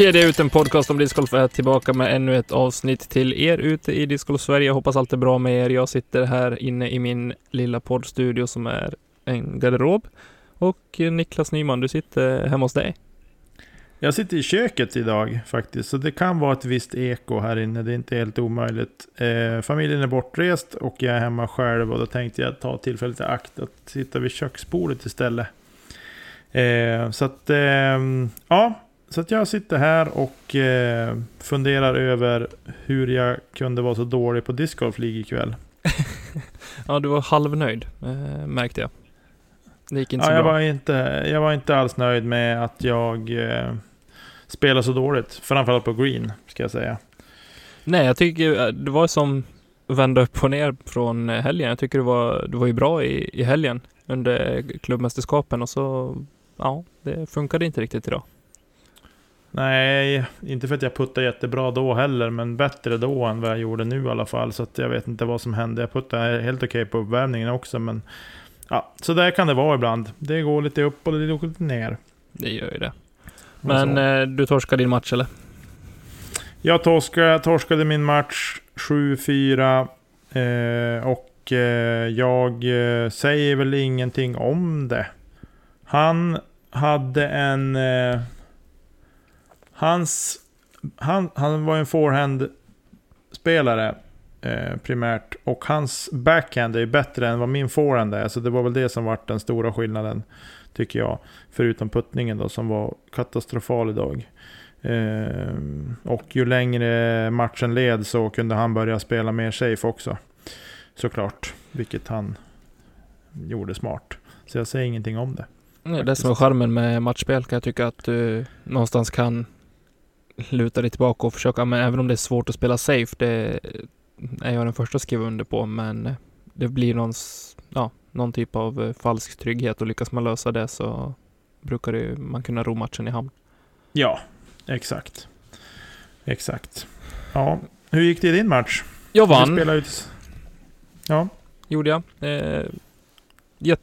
Kedja ut en podcast om discgolf är tillbaka med ännu ett avsnitt till er ute i Discgolf Sverige. Jag hoppas allt är bra med er. Jag sitter här inne i min lilla poddstudio som är en garderob. Och eh, Niklas Nyman, du sitter hemma hos dig. Jag sitter i köket idag faktiskt, så det kan vara ett visst eko här inne. Det är inte helt omöjligt. Eh, familjen är bortrest och jag är hemma själv och då tänkte jag ta tillfället i akt att sitta vid köksbordet istället. Eh, så att, eh, ja, så att jag sitter här och eh, funderar över hur jag kunde vara så dålig på discgolf League ikväll. ja, du var halvnöjd, eh, märkte jag. Det gick inte ja, så jag bra. Var inte, jag var inte alls nöjd med att jag eh, spelade så dåligt. Framförallt på green, ska jag säga. Nej, jag tycker eh, det var som vända upp och ner från helgen. Jag tycker du var, du var ju bra i, i helgen under klubbmästerskapen och så, ja, det funkade inte riktigt idag. Nej, inte för att jag puttade jättebra då heller, men bättre då än vad jag gjorde nu i alla fall. Så att jag vet inte vad som hände. Jag puttade helt okej på uppvärmningen också, men ja, så där kan det vara ibland. Det går lite upp och det går lite ner. Det gör ju det. Men eh, du torskade din match eller? Jag torskade, torskade min match 7-4 eh, och eh, jag eh, säger väl ingenting om det. Han hade en eh, Hans... Han, han var en forehand-spelare eh, primärt. Och hans backhand är bättre än vad min forehand är. Så det var väl det som var den stora skillnaden. Tycker jag. Förutom puttningen då som var katastrofal idag. Eh, och ju längre matchen led så kunde han börja spela mer safe också. Såklart. Vilket han gjorde smart. Så jag säger ingenting om det. Nej, det som är charmen med matchspel kan jag tycka att du någonstans kan luta dig tillbaka och försöka, men även om det är svårt att spela safe, det är jag den första att skriva under på, men det blir någon, ja, någon typ av eh, falsk trygghet och lyckas man lösa det så brukar det, man kunna ro matchen i hamn. Ja, exakt. Exakt. Ja, hur gick det i din match? Jag vann. Du ut... Ja. Gjorde jag. Eh,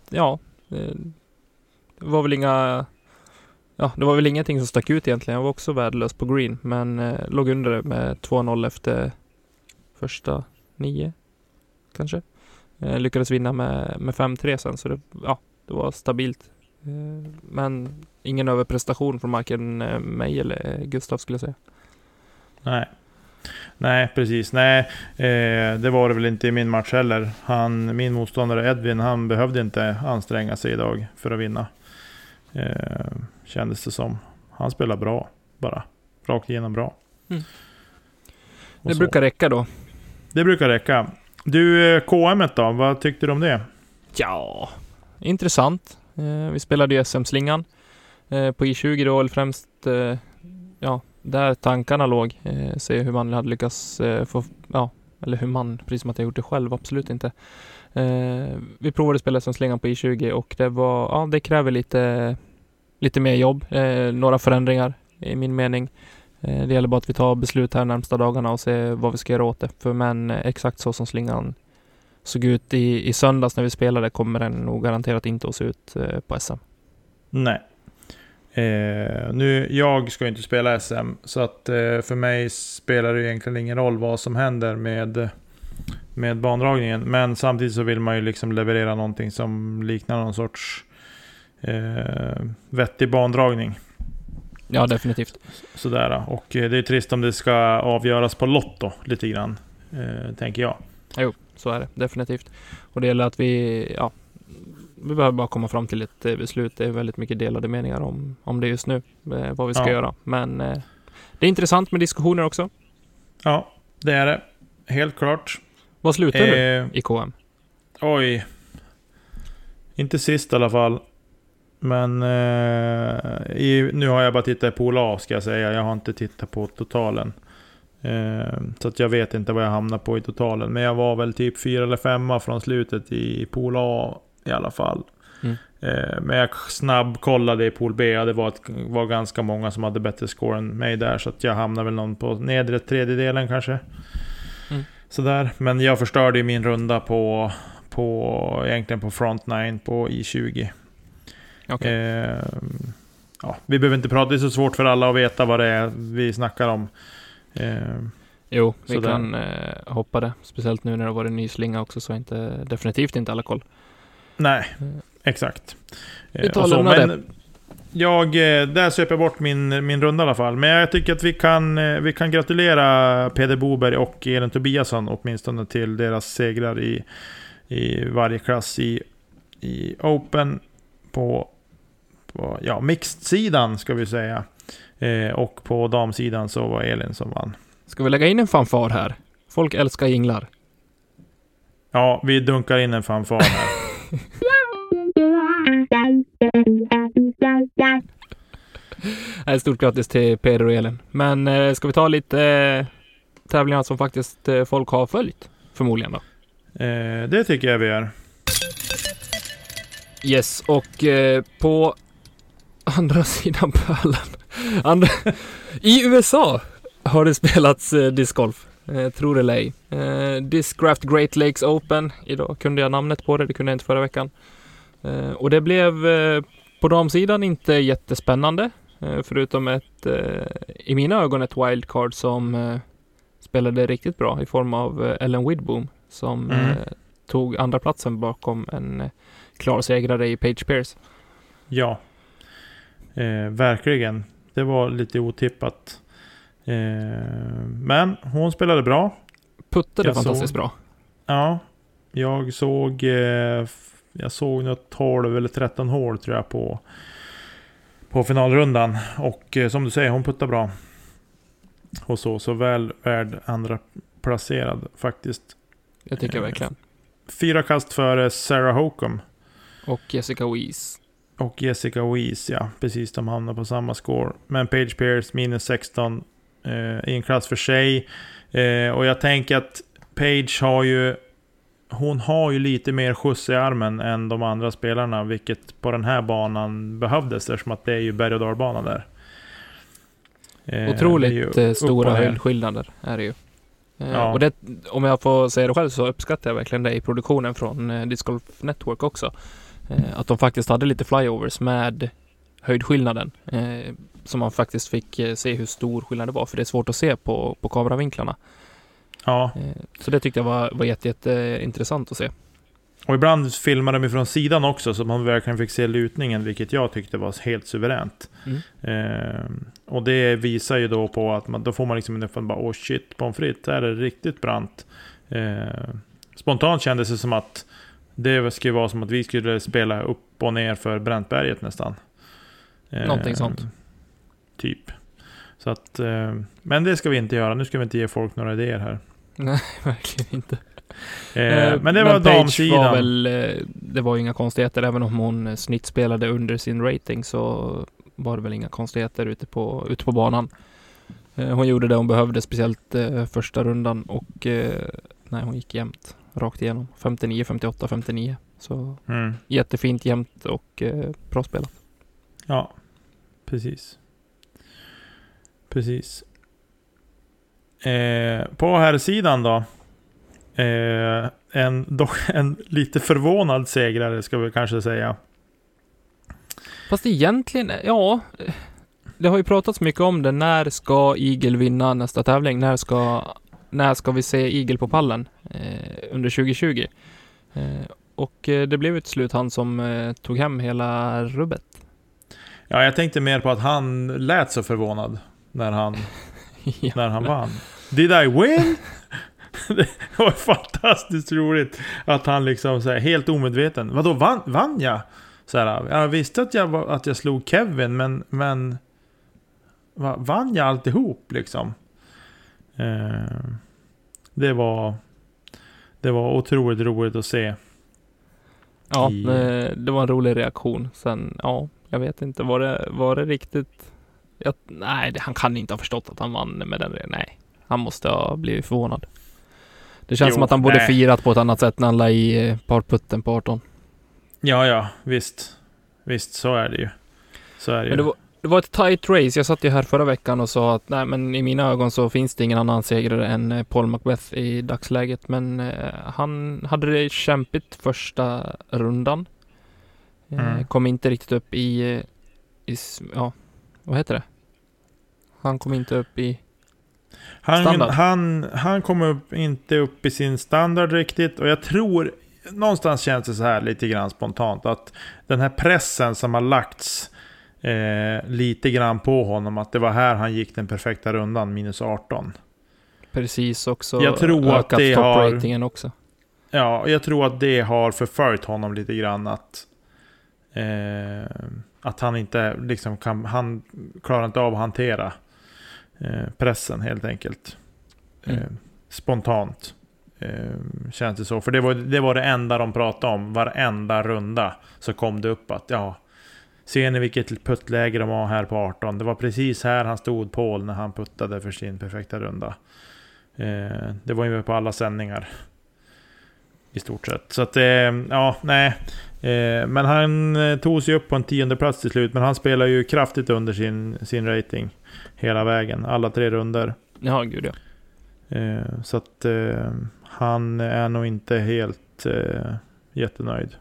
ja, eh, det var väl inga ja, det var väl ingenting som stack ut egentligen. Jag var också värdelös på green, men eh, låg under med 2-0 efter första nio, kanske. Eh, lyckades vinna med, med 5-3 sen, så det, ja, det var stabilt. Eh, men ingen överprestation från varken eh, mig eller eh, Gustav skulle jag säga. Nej. Nej, precis. Nej, eh, det var det väl inte i min match heller. Han, min motståndare Edvin, han behövde inte anstränga sig idag för att vinna. Eh, kändes det som. Han spelar bra bara. Rakt igenom bra. Mm. Det så. brukar räcka då. Det brukar räcka. Du, eh, KM då? Vad tyckte du om det? Ja, intressant. Eh, vi spelade ju SM-slingan eh, på I20 då, eller främst ja, där tankarna låg. Se hur man hade lyckats få, ja, eller hur man, precis som att jag gjort det själv, absolut inte. Vi provade att spela SM-slingan på I20 och det var, ja, det kräver lite lite mer jobb, eh, några förändringar i min mening. Eh, det gäller bara att vi tar beslut här närmsta dagarna och ser vad vi ska göra åt det. För men eh, exakt så som slingan såg ut i, i söndags när vi spelade kommer den nog garanterat inte att se ut eh, på SM. Nej. Eh, nu, jag ska inte spela SM, så att eh, för mig spelar det egentligen ingen roll vad som händer med, med bandragningen. Men samtidigt så vill man ju liksom leverera någonting som liknar någon sorts eh, vettig bandragning. Ja, definitivt. Sådär, och eh, det är trist om det ska avgöras på lotto lite grann, eh, tänker jag. Jo, så är det definitivt. Och det gäller att vi, ja, vi behöver bara komma fram till ett eh, beslut. Det är väldigt mycket delade meningar om, om det just nu, eh, vad vi ska Ja. göra. Men eh, det är intressant med diskussioner också. Ja, det är det. Helt klart. Vad slutar du Eh, i KM? oj. Inte sist i alla fall. Men eh, i, nu har jag bara tittat på Pool ska jag säga. Jag har inte tittat på totalen. Eh, så att jag vet inte vad jag hamnar på i totalen. Men jag var väl typ fyra eller femma från slutet i Pool A i alla fall. Mm. Eh, men jag snabbkollade i Pool B. Det var, ett, var ganska många som hade bättre score än mig där. Så att jag hamnade väl någon på nedre tredjedelen kanske. Mm. Sådär. Men jag förstörde ju min runda på, på egentligen på front 9 på I20. Okej. Eh, ja, vi behöver inte prata, det är så svårt för alla att veta vad det är vi snackar om. Eh, Jo, vi sådär. kan eh, hoppa det. Speciellt nu när det har varit en ny slinga också så är inte, definitivt inte alla koll. nej, Mm. exakt. Eh, Vi tar och så, och lämnar men Jag, eh, där söper jag bort min, min runda i alla fall. Men jag tycker att vi kan, eh, vi kan gratulera Peder Boberg och Elin Tobiasson åtminstone till deras segrar i, i varje klass i, i Open på, på ja, mixed-sidan ska vi säga. Eh, och på damsidan så var Elin som vann. Ska vi lägga in en fanfar här? Folk älskar jinglar. Ja, vi dunkar in en fanfar här. Nej, stort grattis till Peder och Elin. Men eh, ska vi ta lite eh, tävlingar som faktiskt eh, folk har följt? Förmodligen då. Eh, det tycker jag vi gör. Yes, och eh, på andra sidan pölen. Andra, I USA har det spelats eh, discgolf. Eh, tror det eller ej. Eh, Discraft Great Lakes Open. Idag kunde jag namnet på det, det kunde jag inte förra veckan. Eh, och det blev eh, på damsidan inte jättespännande. Eh, förutom ett, eh, i mina ögon, ett wildcard som eh, spelade riktigt bra i form av Ellen Widboom som Mm. tog andra platsen bakom en klar segrare i Page Pierce. Ja. Eh, verkligen. Det var lite otippat. Eh, men hon spelade bra. Puttade Jag fantastiskt såg- bra. Ja. Jag såg... Eh, jag såg något 12 eller 13 hål tror jag på, på finalrundan. Och eh, som du säger, hon puttar bra. Och så, så väl värd andra placerad faktiskt. Jag tycker Eh, verkligen. Fyra kast före Sarah Hokum. Och Jessica Weiss. Och Jessica Weiss, ja. Precis, de hamnar på samma score. Men Page Pierce minus 16 eh, i en klass för sig. Eh, och jag tänker att Page har ju... Hon har ju lite mer skjuts i armen än de andra spelarna, vilket på den här banan behövdes eftersom att det är ju berg och dalbana där. Eh, Otroligt eh, stora höjdskillnader är det ju. Eh, Ja. Och det, om jag får säga det själv så uppskattar jag verkligen det i produktionen från eh, Disc Golf Network också. Eh, att de faktiskt hade lite flyovers med höjdskillnaden. Eh, så man faktiskt fick eh, se hur stor skillnad det var. För det är svårt att se på, på kameravinklarna. Ja, Eh, så det tyckte jag var, var jätte, jätte intressant att se. och ibland filmar de från sidan också så man verkligen fick se lutningen, vilket jag tyckte var helt suveränt. Mm. Eh, och det visar ju då på att man, då får man liksom en uppfattning bara oh shit, pommes frites, där är det riktigt brant. Eh, spontant kändes det som att det skulle vara som att vi skulle spela upp och ner för Bräntberget nästan. Eh, Någonting sånt. Typ. Så att, eh, men det ska vi inte göra. Nu ska vi inte ge folk några idéer här. Nej, verkligen inte. Eh, Eh, men det var Page damsidan. Var väl, eh, det var ju inga konstigheter. Även om hon eh, snittspelade under sin rating så var det väl inga konstigheter ute på, ute på banan. Eh, Hon gjorde det hon behövde, speciellt eh, första rundan och eh, nej, hon gick jämnt rakt igenom. 59, 58, 59. Så Mm. jättefint jämnt och eh, bra spelat. Ja, precis. Precis. Eh, på här sidan då. Eh, en, dock en lite förvånad segrare ska vi kanske säga. Fast egentligen, eh, ja. eh, Det har ju pratats mycket om det. När ska Eagle vinna nästa tävling? När ska, när ska vi se Eagle på pallen eh, under 2020? Eh, och eh, det blev ett slut han som tog hem hela rubbet. Ja, jag tänkte mer på att han lät så förvånad när han, när han vann. Did I win? det var fantastiskt roligt att han liksom så här, helt omedveten. Vadå, vann, vann jag? Så här, jag visste att jag, att jag slog Kevin, men, men va, vann jag alltihop liksom? Eh, det var det var otroligt roligt att se. Ja, I... det var en rolig reaktion. Sen, ja, jag vet inte, var det, var det riktigt? Jag, nej, han kan inte ha förstått att han vann med den. Nej, han måste ha blivit förvånad. Det känns jo, som att han borde nej. firat på ett annat sätt när han la i eh, parputten på 18. Ja, ja, visst. Visst, så är det ju. Så är det Men ju. Det var, det var ett tight race. Jag satt ju här förra veckan och sa att nej, men i mina ögon så finns det ingen annan segrare än eh, Paul Macbeth i dagsläget. Men eh, han hade det kämpigt första rundan. Eh, mm. Kom inte riktigt upp i, eh, i, ja, vad heter det? Han kom inte upp i han, standard. Han, han kom upp, inte upp i sin standard riktigt och jag tror någonstans känns det så här lite grann spontant att den här pressen som har lagts eh, lite grann på honom. Att det var här han gick den perfekta rundan, minus 18. Precis, också jag tror att det har, också. Ja, jag tror att det har förföljt honom lite grann. Att, eh, att han inte liksom kan, han klarar inte av att hantera eh, pressen helt enkelt. Mm. Eh, spontant. Eh, känns det så. För det var, det var det enda de pratade om. Varenda runda så kom det upp att ja, Ser ni vilket puttläge de har här på 18? Det var precis här han stod Paul när han puttade för sin perfekta runda. Eh, det var ju på alla sändningar. I stort sett. Så att, eh, ja, nej. Eh, men han eh, tog sig upp på en tionde plats till slut. Men han spelar ju kraftigt under sin, sin rating. Hela vägen, alla tre runder. Ja, gud ja. Så att han är nog inte helt jättenöjd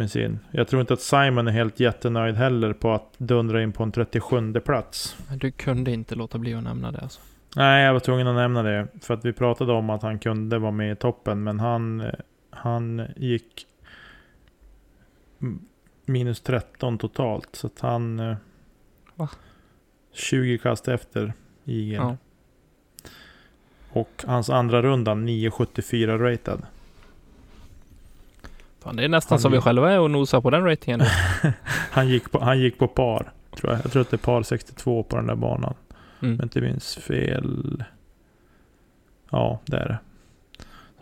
med sin. Jag tror inte att Simon är helt jättenöjd heller på att dundra in på en 37 plats. Du kunde inte låta bli att nämna det alltså? Nej, jag var tvungen att nämna det. För att vi pratade om att han kunde vara med i toppen. Men han, han gick minus 13 totalt. Så att han... Va? 20 kast efter igen. Ja. Och hans andra runda 9,74 rated. Fan, det är nästan han som gick... vi själva är och nosar på den ratingen. han, gick på, han gick på par, tror jag. Jag tror att det är par 62 på den där banan. Mm. Jag inte minns fel. Ja, det är det.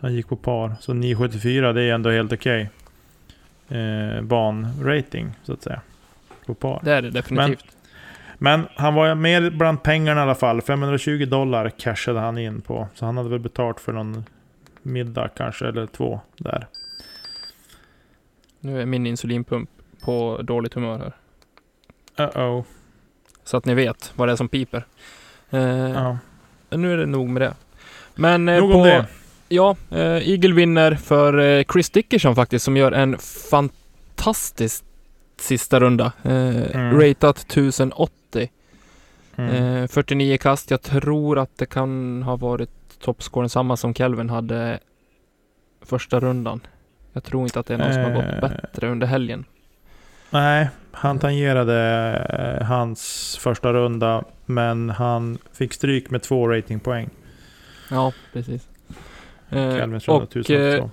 Han gick på par. Så 974, det är ändå helt okej. Okay. Eh, banrating, så att säga. På par. Det är det definitivt. Men, men han var med bland pengarna i alla fall. 520 dollar cashade han in på. Så han hade väl betalt för någon middag kanske, eller två där. Nu är min insulinpump på dåligt humör här. Uh-oh. Så att ni vet vad det är som piper. Eh, ja. Nu är det nog med det. Men eh, nog på... Det. Ja, eh, Eagle vinner för eh, Chris Dickerson faktiskt som gör en fantastisk sista runda. Eh, mm. Ratat 1080. Mm. 49 kast. Jag tror att det kan ha varit toppscoren samma som Kelvin hade första rundan. Jag tror inte att det är någon som har gått eh. bättre under helgen. Nej, han tangerade eh, hans första runda, men han fick stryk med två ratingpoäng. Ja, precis. Eh, och eh,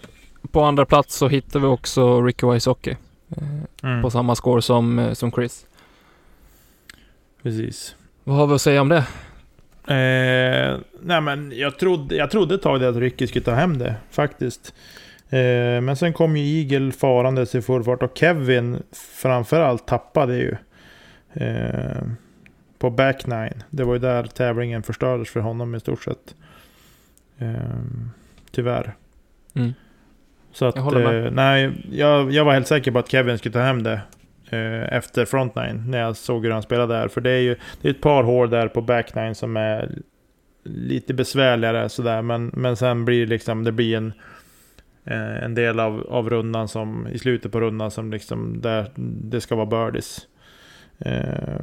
på andra plats så hittar vi också Ricky Wysocki. Eh, mm. På samma score som, eh, som Chris. Precis. Vad har vi att säga om det? Eh, nej men jag trodde, jag trodde ett tag att Ricky skulle ta hem det, faktiskt. Eh, men sen kom ju Eagle farandes i full fart och Kevin framförallt tappade ju. Eh, på back nine. Det var ju där tävlingen förstördes för honom i stort sett. Eh, tyvärr. Mm. Så att, jag nej, jag, jag var helt säker på att Kevin skulle ta hem det. efter front nine, när jag såg hur han spelade där. För det är ju det är ett par hår där på back nine som är lite besvärligare sådär. Men, men sen blir det liksom, det blir en Eh, en del av, av rundan som i slutet på rundan som liksom där det ska vara birdies. Eh,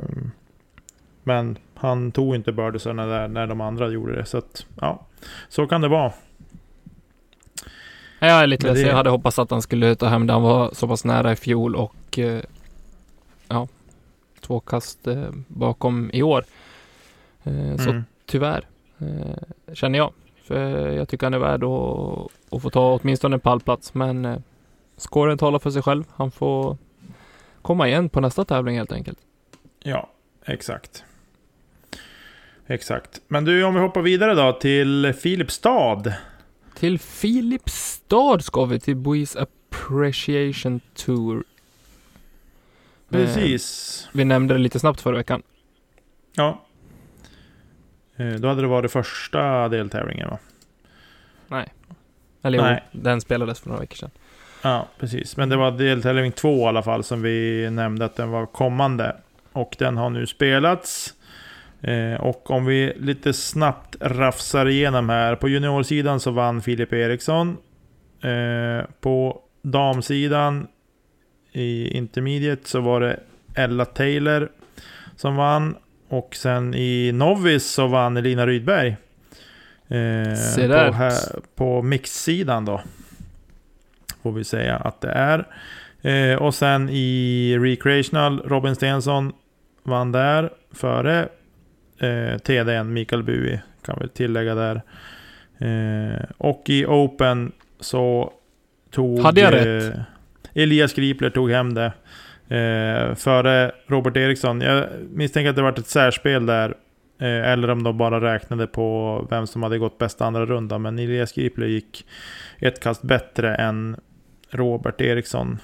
men han tog inte birdiesarna där när de andra gjorde det. Så att, ja, så kan det vara. Jag är lite ledsen. Jag hade hoppats att han skulle ta hem det. Han var så pass nära i fjol och eh, ja, två kast bakom i år. Så mm. tyvärr, känner jag. För jag tycker han är värd att, att få ta åtminstone en pallplats. Men eh, scoren talar för sig själv. Han får komma igen på nästa tävling helt enkelt. Ja, exakt. Exakt. Men du, om vi hoppar vidare då till Filipstad. Till Filipstad ska vi, till Boys Appreciation Tour. Precis. Eh, vi nämnde det lite snabbt förra veckan. Ja. Eh, då hade det varit första deltävlingen va? Nej. Eller Nej. jo, den spelades för några veckor sedan. Ja, precis. Men det var deltävling två i alla fall som vi nämnde att den var kommande. Och den har nu spelats. Eh, och om vi lite snabbt rafsar igenom här. På juniorsidan så vann Filip Eriksson. Eh, på damsidan i intermediate så var det Ella Taylor som vann. Och sen i Novice så vann Elina Rydberg. Eh. På, här, på mixsidan då. Får vi säga att det är. Eh, och sen i Recreational, Robin Stensson vann där före eh, TDN, Mikael Bui kan vi tillägga där. Eh, och i Open så tog... Hade jag eh, rätt? Elias Gripler tog hem det. Eh, före Robert Eriksson. Jag misstänker att det varit ett särspel där. Eh, eller om de bara räknade på vem som hade gått bästa andra runda. Men Elias Gripler gick ett kast bättre än Robert Eriksson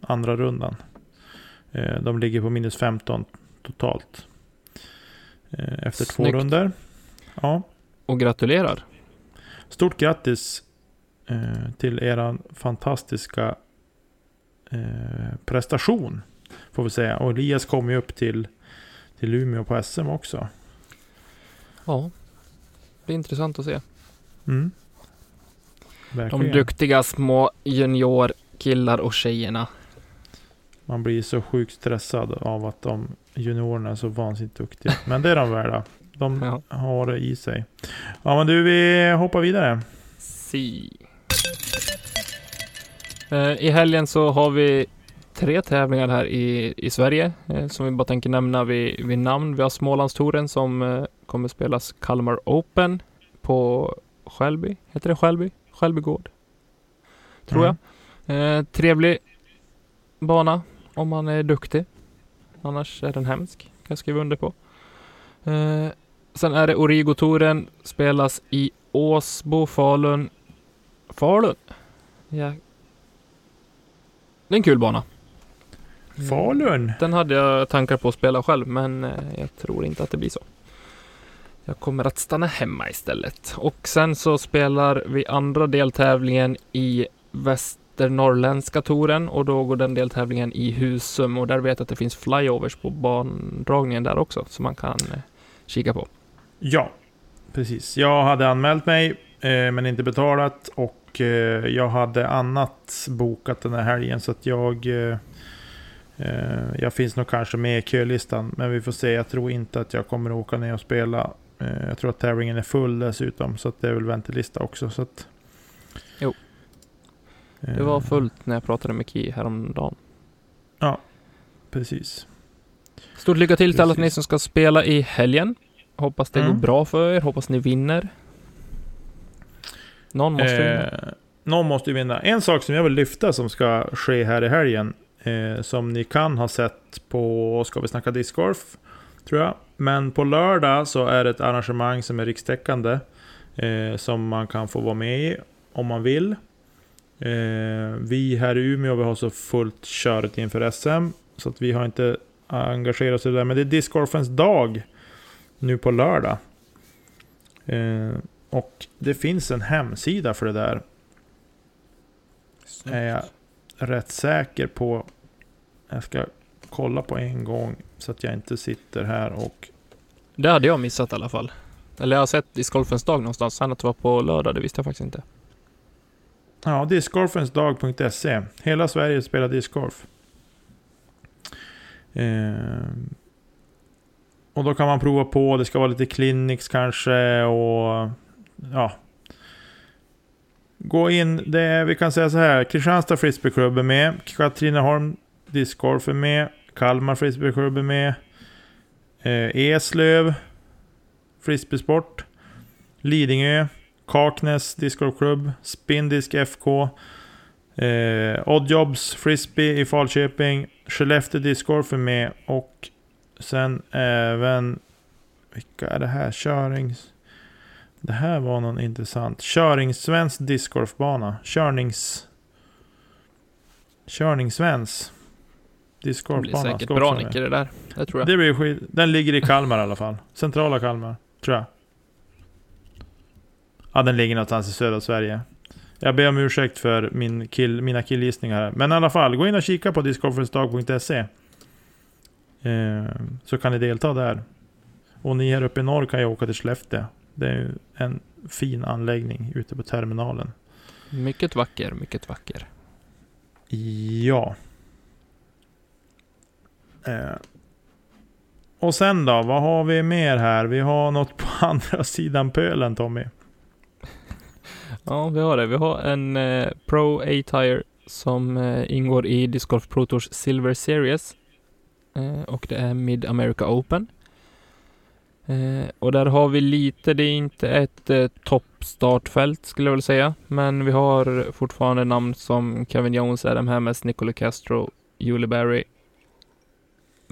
andra rundan. Eh, de ligger på minus 15 totalt. Eh, efter två Snyggt. runder. Ja. Och gratulerar. Stort grattis till eran fantastiska prestation. Får vi säga. Och Elias kom ju upp till, till Umeå på SM också. Ja. Det är intressant att se. Mm. De duktiga små juniorkillar och tjejerna. Man blir så sjukt stressad av att de juniorerna är så vansinnigt duktiga. Men det är de värda. De Ja. har det i sig. Ja men du, vi hoppar vidare. Si. Eh, I helgen så har vi tre tävlingar här i, i Sverige eh, som vi bara tänker nämna vid, vid namn. Vi har Smålandstouren som eh, kommer spelas Kalmar Open på Skälby. Heter det Skälby? Gård. Tror Mm. jag. Eh, trevlig bana om man är duktig. Annars är den hemsk. Kan jag skriva under på. Eh, sen är det Origo-touren. Spelas i Åsbo, Falun. Falun? Ja. Det är en kul bana. Falun. Den hade jag tankar på att spela själv, men eh, jag tror inte att det blir så. Jag kommer att stanna hemma istället. Och sen så spelar vi andra deltävlingen i Västernorrländska touren och då går den deltävlingen i Husum och där vet jag att det finns flyovers på bandragningen där också som man kan eh, kika på. Ja, precis. Jag hade anmält mig eh, men inte betalat och eh, jag hade annat bokat den här helgen så att jag eh, eh jag finns nog kanske med i kölistan men vi får se. Jag tror inte att jag kommer åka ner och spela. Eh, jag tror att tävlingen är full dessutom så att det är väl väntelista också. Så att, Jo. Det var fullt när jag pratade med Ki häromdagen. Precis. Stort lycka till till alla ni som ska spela i helgen. Hoppas det Mm. går bra för er. Hoppas ni vinner. Någon måste vinna. Eh, någon måste vinna. En sak som jag vill lyfta som ska ske här i helgen. Eh, som ni kan ha sett på Ska vi snacka discgolf? Tror jag. Men på lördag så är det ett arrangemang som är rikstäckande. Eh, som man kan få vara med i om man vill. Eh, vi här i Umeå vi har så fullt köret inför SM. Så att vi har inte engagerat oss i det där. Men det är discgolfens dag. Nu på lördag. Eh, och det finns en hemsida för det där. Är jag rätt säker på. Jag ska kolla på en gång så att jag inte sitter här och... Det hade jag missat i alla fall. Eller jag har sett discgolfens dag någonstans. Sen att det var på lördag, det visste jag faktiskt inte. Ja, discgolfensdag.se. Hela Sverige spelar discgolf. Eh, och då kan man prova på. Det ska vara lite clinics kanske och... Ja. Gå in. Det vi kan säga så här. Kristianstad Frisbeeklubb är med. Katrineholm Discgolf är med. Kalmar Frisbeeklubb är med. Eh, Eslöv Frisbeesport. Lidingö. Kaknäs Discgolfklubb, Spindisk FK, eh, Oddjobs Frisbee i Falköping, Skellefteå Discgolf är med och sen även... Vilka är det här? Körings... Det här var någon intressant. Köringssvensk discgolfbana. Körnings... Körningssvensk. Det blir Discgolfbana. säkert ska bra. Nicke det där. Det tror jag. Det blir skit. Den ligger i Kalmar i alla fall. Centrala Kalmar, tror jag. Ja, den ligger någonstans i södra Sverige. Jag ber om ursäkt för min kill, mina killgissningar här. Men i alla fall, gå in och kika på discgolfersdag.se. Eh, så kan ni delta där. Och ni här uppe i norr kan ju åka till Skellefteå. Det är en fin anläggning ute på terminalen. Mycket vacker, mycket vacker. Ja. Eh. Och sen då, vad har vi mer här? Vi har något på andra sidan pölen Tommy. Ja, vi har det. Vi har en eh, Pro A-Tire som eh, ingår i Disc Golf Pro Tours Silver Series. Eh, och det är Mid America Open. Eh, och där har vi lite, det är inte ett eh, toppstartfält skulle jag vilja säga. Men vi har fortfarande namn som Kevin Jones, Adam Hammes, Nicola Castro, Julie Barry,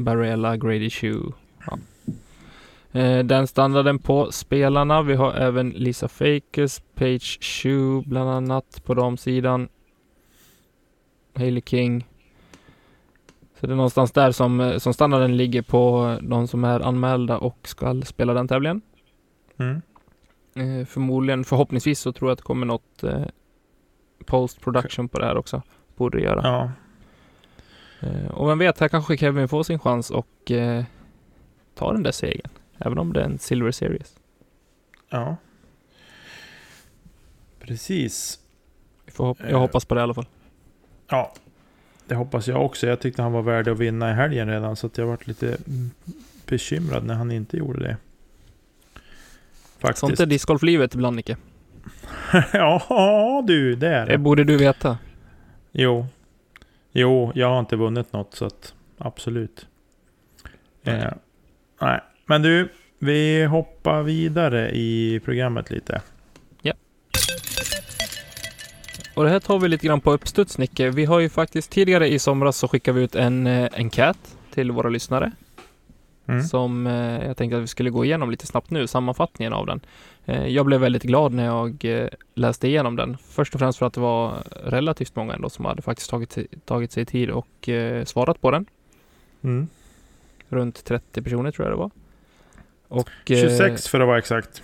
Barella, Grady Shue. Ja. Eh, den standarden på spelarna. Vi har även Lisa Fakers, Page Shue bland annat på damsidan. Hailey King. Så det är någonstans där som, eh, som standarden ligger på de som är anmälda och ska spela den tävlingen. Mm. Eh, förmodligen, förhoppningsvis så tror jag att det kommer något eh, post production på det här också. Borde göra. Ja. Eh, och vem vet, här kanske Kevin får sin chans och eh, tar den där segern. Även om det är en Silver Series. Ja. Precis. Jag Eh. hoppas på det i alla fall. Ja. Det hoppas jag också. Jag tyckte han var värd att vinna i helgen redan. Så jag varit lite bekymrad när han inte gjorde det. Faktiskt. Sånt är discgolflivet ibland Nicke. ja du, det är Det det. borde du veta. Jo. Jo, jag har inte vunnit något så att absolut. Nej. Eh, nej, men du, vi hoppar vidare i programmet lite. Och det här tar vi lite grann på uppstuds Nicke. Vi har ju faktiskt tidigare i somras så skickade vi ut en eh, enkät till våra lyssnare. Mm. Som eh, jag tänkte att vi skulle gå igenom lite snabbt nu, sammanfattningen av den. Eh, jag blev väldigt glad när jag eh, läste igenom den. Först och främst för att det var relativt många ändå som hade faktiskt tagit, tagit sig tid och eh, svarat på den. Mm. Runt 30 personer tror jag det var. Och, eh, 26 för att vara exakt.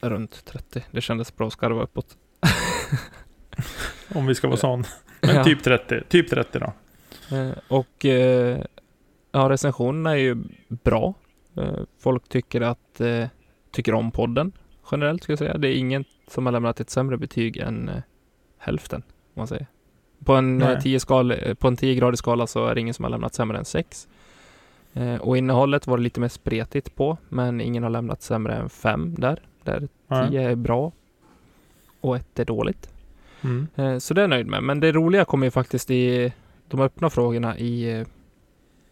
runt 30. Det kändes bra att skarva uppåt. Om vi ska vara sån. Men Ja. typ 30. Typ 30 då. Eh, och eh, ja, recensionerna är ju bra. Eh, folk tycker att eh, tycker om podden generellt ska jag säga. Det är ingen som har lämnat ett sämre betyg än eh, hälften, om man säger. På en, Nej. eh, 10 skal, eh, på en 10-gradig skala så är det ingen som har lämnat sämre än 6. Eh, och innehållet var det lite mer spretigt på, men ingen har lämnat sämre än 5 där. Där. 10 är bra och 1 är dåligt. Mm. Så det är jag nöjd med. Men det roliga kommer ju faktiskt i de öppna frågorna i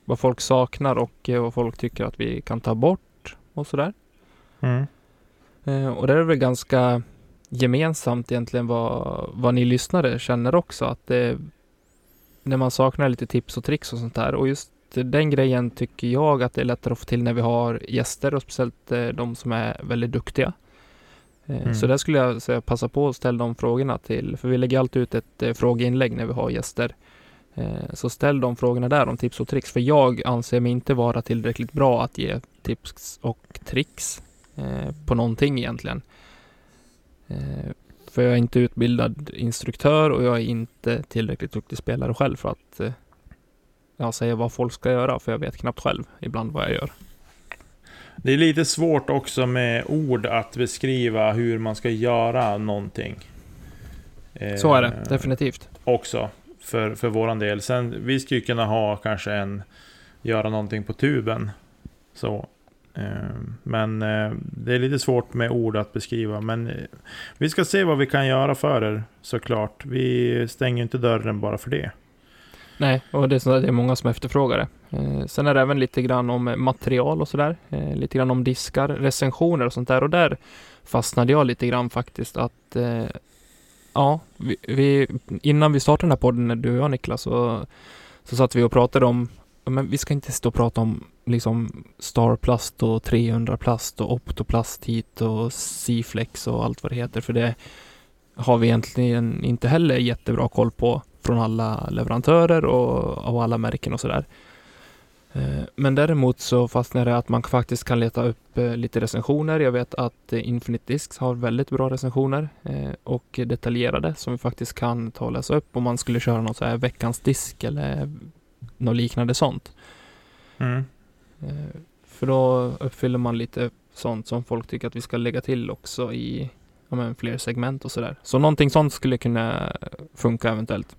vad folk saknar och eh, vad folk tycker att vi kan ta bort och sådär. Mm. Eh, Och det är väl ganska gemensamt egentligen vad, vad ni lyssnare känner också. Att det, när man saknar lite tips och tricks och sånt där. Och just den grejen tycker jag att det är lättare att få till när vi har gäster och speciellt eh, de som är väldigt duktiga. Eh, Mm. Så där skulle jag säga passa på att ställa de frågorna till, för vi lägger alltid ut ett eh, frågeinlägg när vi har gäster. Eh, Så ställ de frågorna där om tips och tricks, för jag anser mig inte vara tillräckligt bra att ge tips och tricks eh, på någonting egentligen. Eh, För jag är inte utbildad instruktör och jag är inte tillräckligt duktig spelare själv för att eh, ja, säga vad folk ska göra, för jag vet knappt själv ibland vad jag gör. Det är lite svårt också med ord att beskriva hur man ska göra någonting. Så är det, definitivt. Också. För, för våran del. Sen, vi skulle ju kunna ha kanske en... Göra någonting på tuben. Så. Eh, men eh, det är lite svårt med ord att beskriva. Men eh, vi ska se vad vi kan göra för er såklart. Vi stänger inte dörren bara för det. Nej, och det är, så, det är många som efterfrågar det. Eh, sen är det även lite grann om eh, material och sådär. Eh, lite grann om diskar, recensioner och sånt där. Och där fastnade jag lite grann faktiskt att eh, ja, vi, vi, innan vi startade den här podden, när du och jag Niklas, så, så satt vi och pratade om men vi ska inte stå och prata om liksom Starplast och 300 plast och Optoplast hit och C-flex och allt vad det heter, för det har vi egentligen inte heller jättebra koll på från alla leverantörer och av alla märken och sådär. Eh, men däremot så fastnar det att man faktiskt kan leta upp eh, lite recensioner. Jag vet att eh, Infinite Discs har väldigt bra recensioner och detaljerade som vi faktiskt kan ta och läsa upp om man skulle köra något så här veckans disk eller något liknande sånt. Mm. För då uppfyller man lite sånt som folk tycker att vi ska lägga till också i ja, men, fler segment och sådär. Så någonting sånt skulle kunna funka eventuellt.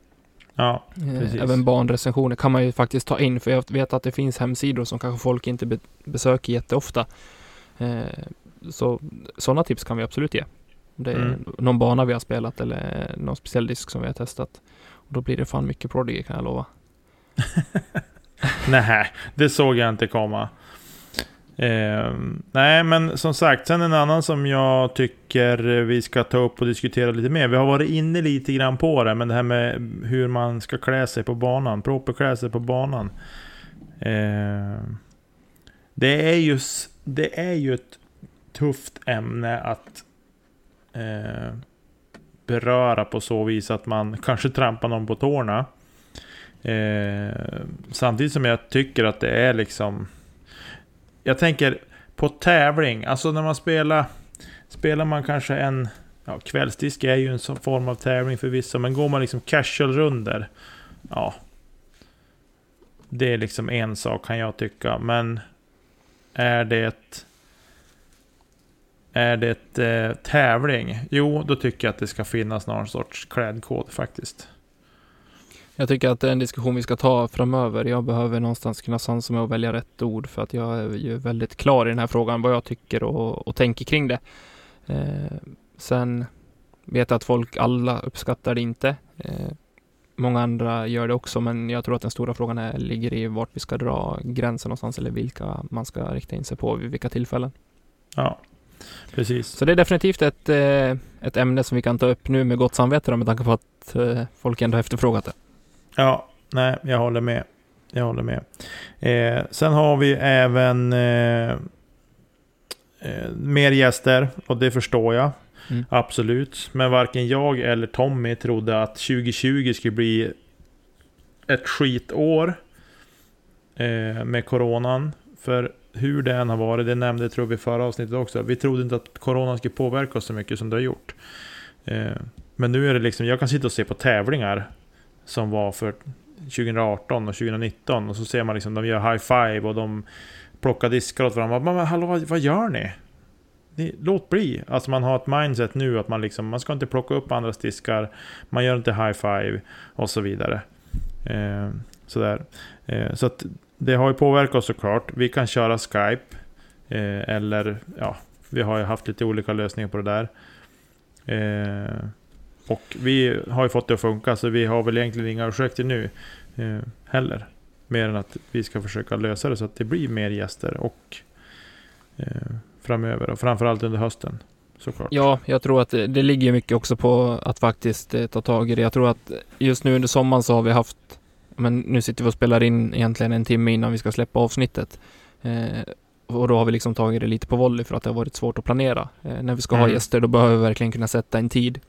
Ja, eh, precis. Även barnrecensioner kan man ju faktiskt ta in, för jag vet att det finns hemsidor som kanske folk inte be besöker jätteofta. Eh, så sådana tips kan vi absolut ge. Det är mm. någon bana vi har spelat eller någon speciell disk som vi har testat. Och då blir det fan mycket Prodigy kan jag lova. Nej, det såg jag inte komma. Eh, nej, men som sagt, sen en annan som jag tycker vi ska ta upp och diskutera lite mer. Vi har varit inne lite grann på det, men det här med hur man ska klä sig på banan. Proper klä sig på banan. Eh, det, är ju, det är ju ett tufft ämne att eh, beröra på så vis att man kanske trampar någon på tårna. Eh, samtidigt som jag tycker att det är liksom jag tänker på tävling, alltså när man spelar, spelar man kanske en, ja kvällsdisk är ju en sån form av tävling för vissa, men går man liksom casual runder ja. Det är liksom en sak kan jag tycka, men är det är det eh, tävling? Jo, då tycker jag att det ska finnas någon sorts klädkod faktiskt. Jag tycker att det är en diskussion vi ska ta framöver. Jag behöver någonstans kunna sansa mig och välja rätt ord för att jag är ju väldigt klar i den här frågan vad jag tycker och, och tänker kring det. Eh, sen vet jag att folk alla uppskattar det inte. Eh, många andra gör det också, men jag tror att den stora frågan är, ligger i vart vi ska dra gränsen någonstans eller vilka man ska rikta in sig på vid vilka tillfällen. Ja, precis. Så det är definitivt ett, eh, ett ämne som vi kan ta upp nu med gott samvete med tanke på att eh, folk ändå har efterfrågat det. Ja, nej, jag håller med. Jag håller med. Eh, sen har vi även eh, eh, mer gäster och det förstår jag. Mm. Absolut. Men varken jag eller Tommy trodde att 2020 skulle bli ett skitår eh, med coronan. För hur det än har varit, det nämnde tror vi förra avsnittet också. Vi trodde inte att coronan skulle påverka oss så mycket som det har gjort. Eh, men nu är det liksom, jag kan sitta och se på tävlingar som var för 2018 och 2019 och så ser man liksom de gör high five och de plockar diskar åt varandra. Men, hallå, vad, vad gör ni? ni? Låt bli! Alltså man har ett mindset nu att man liksom, man ska inte plocka upp andras diskar, man gör inte high five och så vidare. Eh, sådär. Eh, så att det har ju påverkat oss såklart. Vi kan köra Skype. Eh, eller ja, vi har ju haft lite olika lösningar på det där. Eh, och vi har ju fått det att funka, så vi har väl egentligen inga ursäkter nu eh, heller. Mer än att vi ska försöka lösa det så att det blir mer gäster och eh, framöver. Och framförallt under hösten. Såklart. Ja, jag tror att det, det ligger mycket också på att faktiskt eh, ta tag i det. Jag tror att just nu under sommaren så har vi haft men nu sitter vi och spelar in egentligen en timme innan vi ska släppa avsnittet. Eh, och då har vi liksom tagit det lite på volley för att det har varit svårt att planera. Eh, när vi ska mm. ha gäster då behöver vi verkligen kunna sätta en tid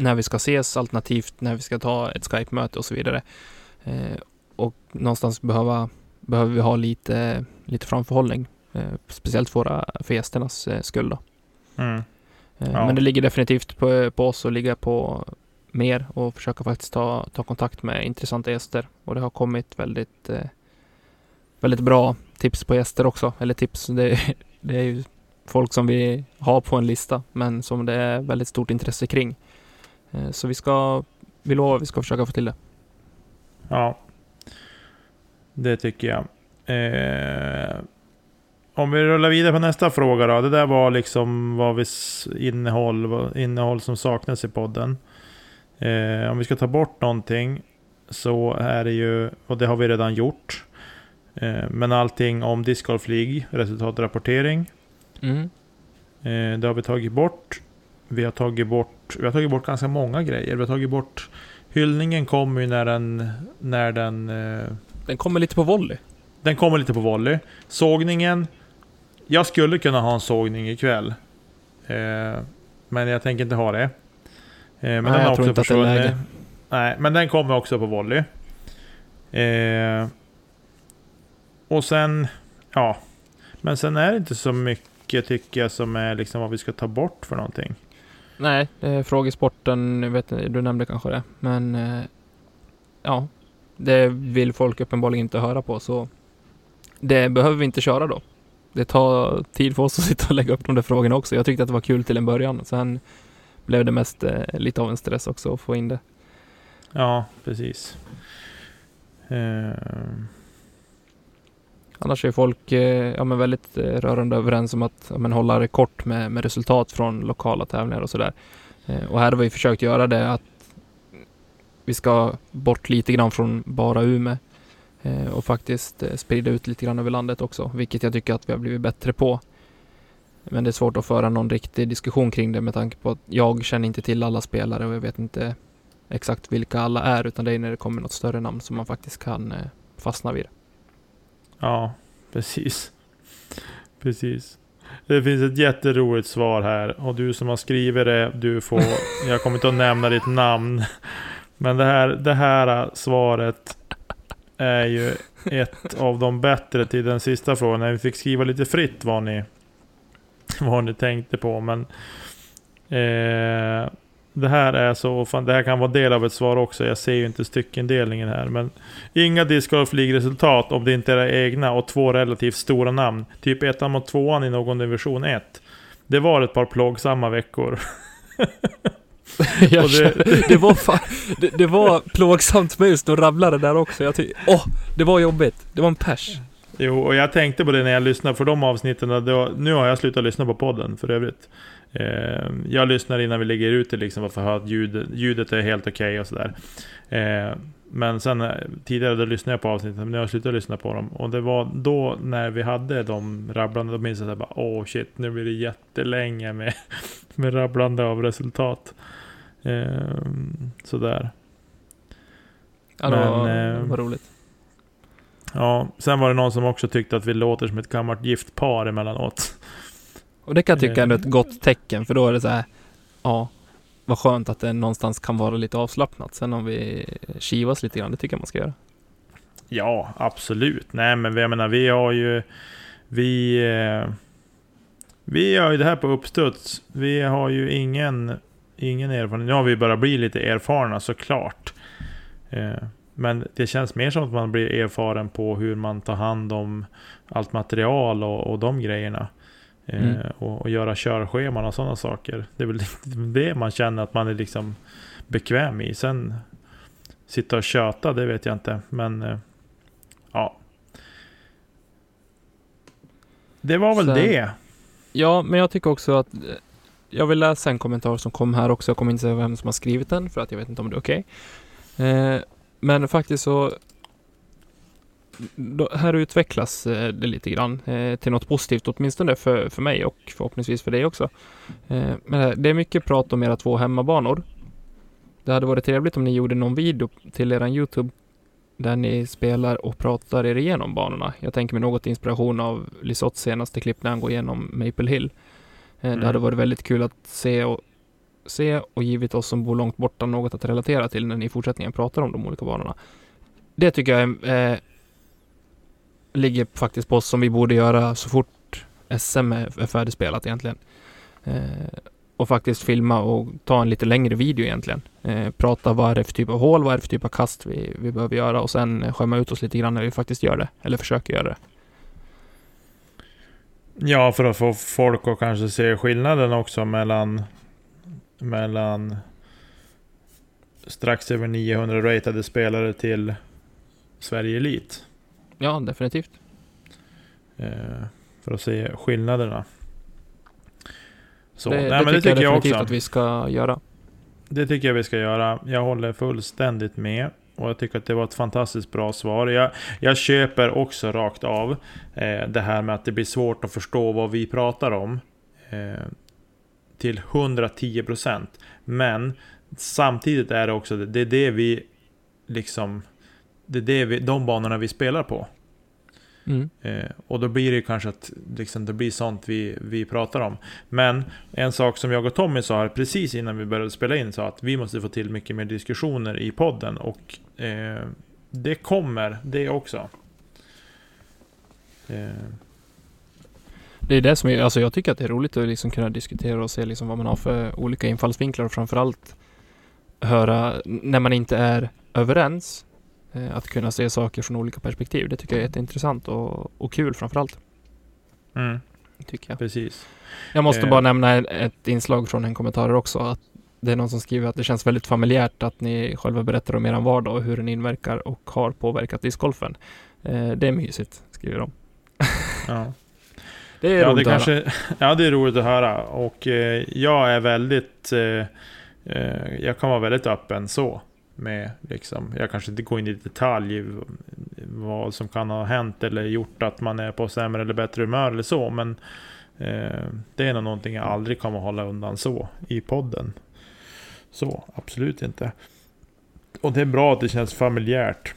när vi ska ses alternativt när vi ska ta ett Skype-möte och så vidare. Eh, och någonstans behöva, behöver vi ha lite, lite framförhållning, eh, speciellt för, våra, för gästernas eh, skull. Mm. Eh, ja. Men det ligger definitivt på, på oss att ligga på mer och försöka faktiskt ta, ta kontakt med intressanta gäster. Och det har kommit väldigt, eh, väldigt bra tips på gäster också. Eller tips, det, det är ju folk som vi har på en lista, men som det är väldigt stort intresse kring. Eh, så vi ska, vi lovar vi ska försöka få till det. Ja, det tycker jag. Eh, om vi rullar vidare på nästa fråga då. Det där var liksom vad vi innehåll, innehåll som saknas i podden. Eh, om vi ska ta bort någonting så är det ju, och det har vi redan gjort. Eh, men allting om discgolflig, resultatrapportering. Mm. Eh, det har vi tagit bort. Vi har tagit bort, vi har tagit bort ganska många grejer. Vi har tagit bort Hyllningen kommer ju när den... När den... Eh, Den kommer lite på volley. den kommer lite på volley. Sågningen... Jag skulle kunna ha en sågning ikväll. Eh, men jag tänker inte ha det. Eh, men Nej, den har jag tror också inte att det är försvunnit. Nej, men den kommer också på volley. Eh, och sen... Ja. Men sen är det inte så mycket tycker jag som är liksom vad vi ska ta bort för någonting. Nej, eh, frågesporten, vet du nämnde kanske det. Men eh, ja, det vill folk uppenbarligen inte höra på så det behöver vi inte köra då. Det tar tid för oss att sitta och lägga upp de där frågorna också. Jag tyckte att det var kul till en början. Sen blev det mest eh, lite av en stress också att få in det. Ja, precis. Uh... Annars är folk eh, ja, men väldigt eh, rörande överens om att ja, men hålla det kort med, med resultat från lokala tävlingar och sådär. Eh, och här har vi försökt göra det att vi ska bort lite grann från bara Umeå eh, och faktiskt eh, sprida ut lite grann över landet också, vilket jag tycker att vi har blivit bättre på. Men det är svårt att föra någon riktig diskussion kring det med tanke på att jag känner inte till alla spelare och jag vet inte exakt vilka alla är utan det är när det kommer något större namn som man faktiskt kan eh, fastna vid ja, precis. Precis. Det finns ett jätteroligt svar här. Och du som har skrivit det, du får... Jag kommer inte att nämna ditt namn. Men det här, det här svaret är ju ett av de bättre till den sista frågan. När vi fick skriva lite fritt vad ni, vad ni tänkte på. Men eh, det här är så, fan, det här kan vara del av ett svar också. Jag ser ju inte styckendelningen här. Men inga discgolf-ligresultat om det inte är era egna och två relativt stora namn. Typ ettan mot tvåan i någon division 1. Det var ett par plågsamma veckor. Det- det, var fan, det, det var plågsamt mig just att rabbla det där också. Jag tyckte, åh, det var jobbigt. Det var en pers. Jo, och jag tänkte på det när jag lyssnade för de avsnitten. Då, nu har jag slutat lyssna på podden för övrigt. Eh, jag lyssnar innan vi lägger ut det liksom för att ljud, ljudet är helt okej och sådär. Eh, men sen eh, tidigare då lyssnade jag på avsnitten, men nu har jag slutat lyssna på dem. Och det var då när vi hade de rabblande, då minns jag såhär bara åh shit, nu blir det jättelänge med, med rabblande av resultat. Eh, sådär. Ja, det var, Men, eh, det var roligt. Ja, sen var det någon som också tyckte att vi låter som ett gammalt gift par emellanåt. Och det kan jag tycka är ett gott tecken, för då är det så här, ja, vad skönt att det någonstans kan vara lite avslappnat. Sen om vi kivas lite grann, det tycker jag man ska göra. Ja, absolut. Nej, men jag menar, vi har ju... Vi... Eh, vi har ju det här på uppstuds. Vi har ju ingen, ingen erfarenhet. Nu har vi börjat bli lite erfarna såklart. Eh, men det känns mer som att man blir erfaren på hur man tar hand om allt material och, och de grejerna. Eh, Mm. och, och göra körscheman och sådana saker. Det är väl det man känner att man är liksom bekväm i. Sen sitta och köta, det vet jag inte. Men eh, ja. Det var väl Sen- det. Ja, men jag tycker också att eh, jag vill läsa en kommentar som kom här också. Jag kommer inte säga vem som har skrivit den för att jag vet inte om det är okej. Eh, men faktiskt så här utvecklas eh, det lite grann eh, till något positivt, åtminstone för, för mig och förhoppningsvis för dig också. Eh, men det är mycket prat om era två hemmabanor. Det hade varit trevligt om ni gjorde någon video till er Youtube där ni spelar och pratar er igenom banorna. Jag tänker mig något inspiration av Lisotts senaste klipp när han går igenom Maple Hill. Eh, Mm. Det hade varit väldigt kul att se och, se och givit oss som bor långt borta något att relatera till när ni i fortsättningen pratar om de olika banorna. Det tycker jag eh, ligger faktiskt på oss som vi borde göra så fort SM är, är färdigspelat egentligen. Eh, och faktiskt filma och ta en lite längre video egentligen. Eh, prata vad är det för typ av hål, vad är det för typ av kast vi, vi behöver göra och sen eh, skämma ut oss lite grann när vi faktiskt gör det. Eller försöker göra det. Ja, för att få folk att kanske se skillnaden också mellan mellan strax över 900 ratade spelare till Sverige Elit. Ja, definitivt. Eh, för att se skillnaderna. Så, det, nej, det men det tycker jag tycker jag definitivt också. att vi ska göra. Det tycker jag vi ska göra. Jag håller fullständigt med. Och jag tycker att det var ett fantastiskt bra svar. Jag, jag köper också rakt av eh, det här med att det blir svårt att förstå vad vi pratar om. Eh, till 110%. Men samtidigt är det också det, det är det vi liksom... Det är det vi, de banorna vi spelar på. Mm. Eh, och då blir det kanske att liksom, det blir sånt vi, vi pratar om. Men en sak som jag och Tommy sa här precis innan vi började spela in sa att vi måste få till mycket mer diskussioner i podden. Och eh, det kommer det också. Eh, Det är det som är, alltså jag tycker att det är roligt att liksom kunna diskutera och se liksom vad man har för olika infallsvinklar och framförallt höra när man inte är överens att kunna se saker från olika perspektiv. Det tycker jag är jätteintressant och, och kul framförallt. mm, Tycker jag. precis. Jag måste Eh. bara nämna ett- inslag från en kommentar också. Att det är någon som skriver att det känns väldigt familjärt att ni själva berättar om er vardag och hur den inverkar och har påverkat discgolfen. Eh, det är mysigt, skriver de. Ja. Det är Ja, det roligt att höra. ja, det är roligt att höra. Och eh, jag är väldigt... Eh, eh, jag kan vara väldigt öppen så. Med liksom, jag kanske inte går in i detalj vad som kan ha hänt eller gjort att man är på sämre eller bättre humör eller så. Men eh, det är nog någonting jag aldrig kommer hålla undan så i podden. Så, absolut inte. Och det är bra att det känns familjärt.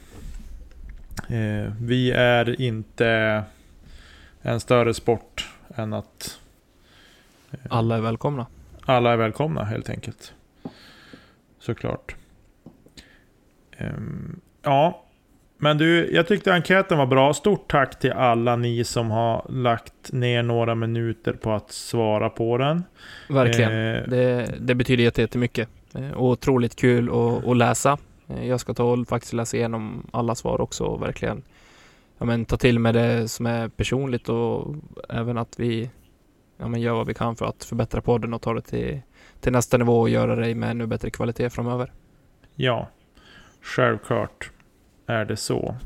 Eh, vi är inte en större sport än att eh, Alla är välkomna. alla är välkomna helt enkelt. Såklart. Ehm, ja, men du, jag tyckte enkäten var bra. Stort tack till alla ni som har lagt ner några minuter på att svara på den. Verkligen. Eh, Det, det betyder jätte- jättemycket. Eh, Och otroligt kul att, att läsa. Eh, Jag ska ta och faktiskt läsa igenom alla svar också och verkligen ja, men, ta till mig det som är personligt och även att vi ja, men, gör vad vi kan för att förbättra podden och ta det till, till nästa nivå och göra det med ännu bättre kvalitet framöver. ja, självklart är det så.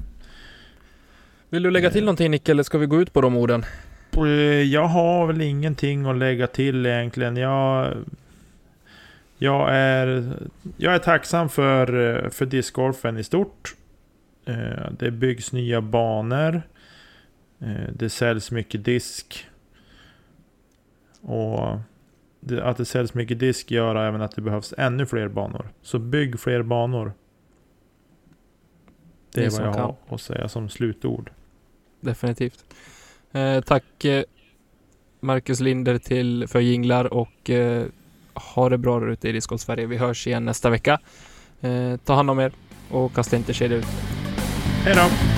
Vill du lägga till någonting Nick eller ska vi gå ut på de orden? Eh, Jag har väl ingenting att lägga till egentligen. Jag, jag, är, jag är tacksam för, eh, för discgolfen i stort. Eh, Det byggs nya banor. Eh, Det säljs mycket disk. Och att det säljs mycket disk gör även att det behövs ännu fler banor. Så bygg fler banor. Det är vad jag kan. har att säga som slutord. Definitivt. Eh, tack eh, Marcus Linder till, för jinglar och eh, ha det bra där ute i Discord Sverige. Vi hörs igen nästa vecka. Eh, ta hand om er och kasta inte kedja ut. Hej då!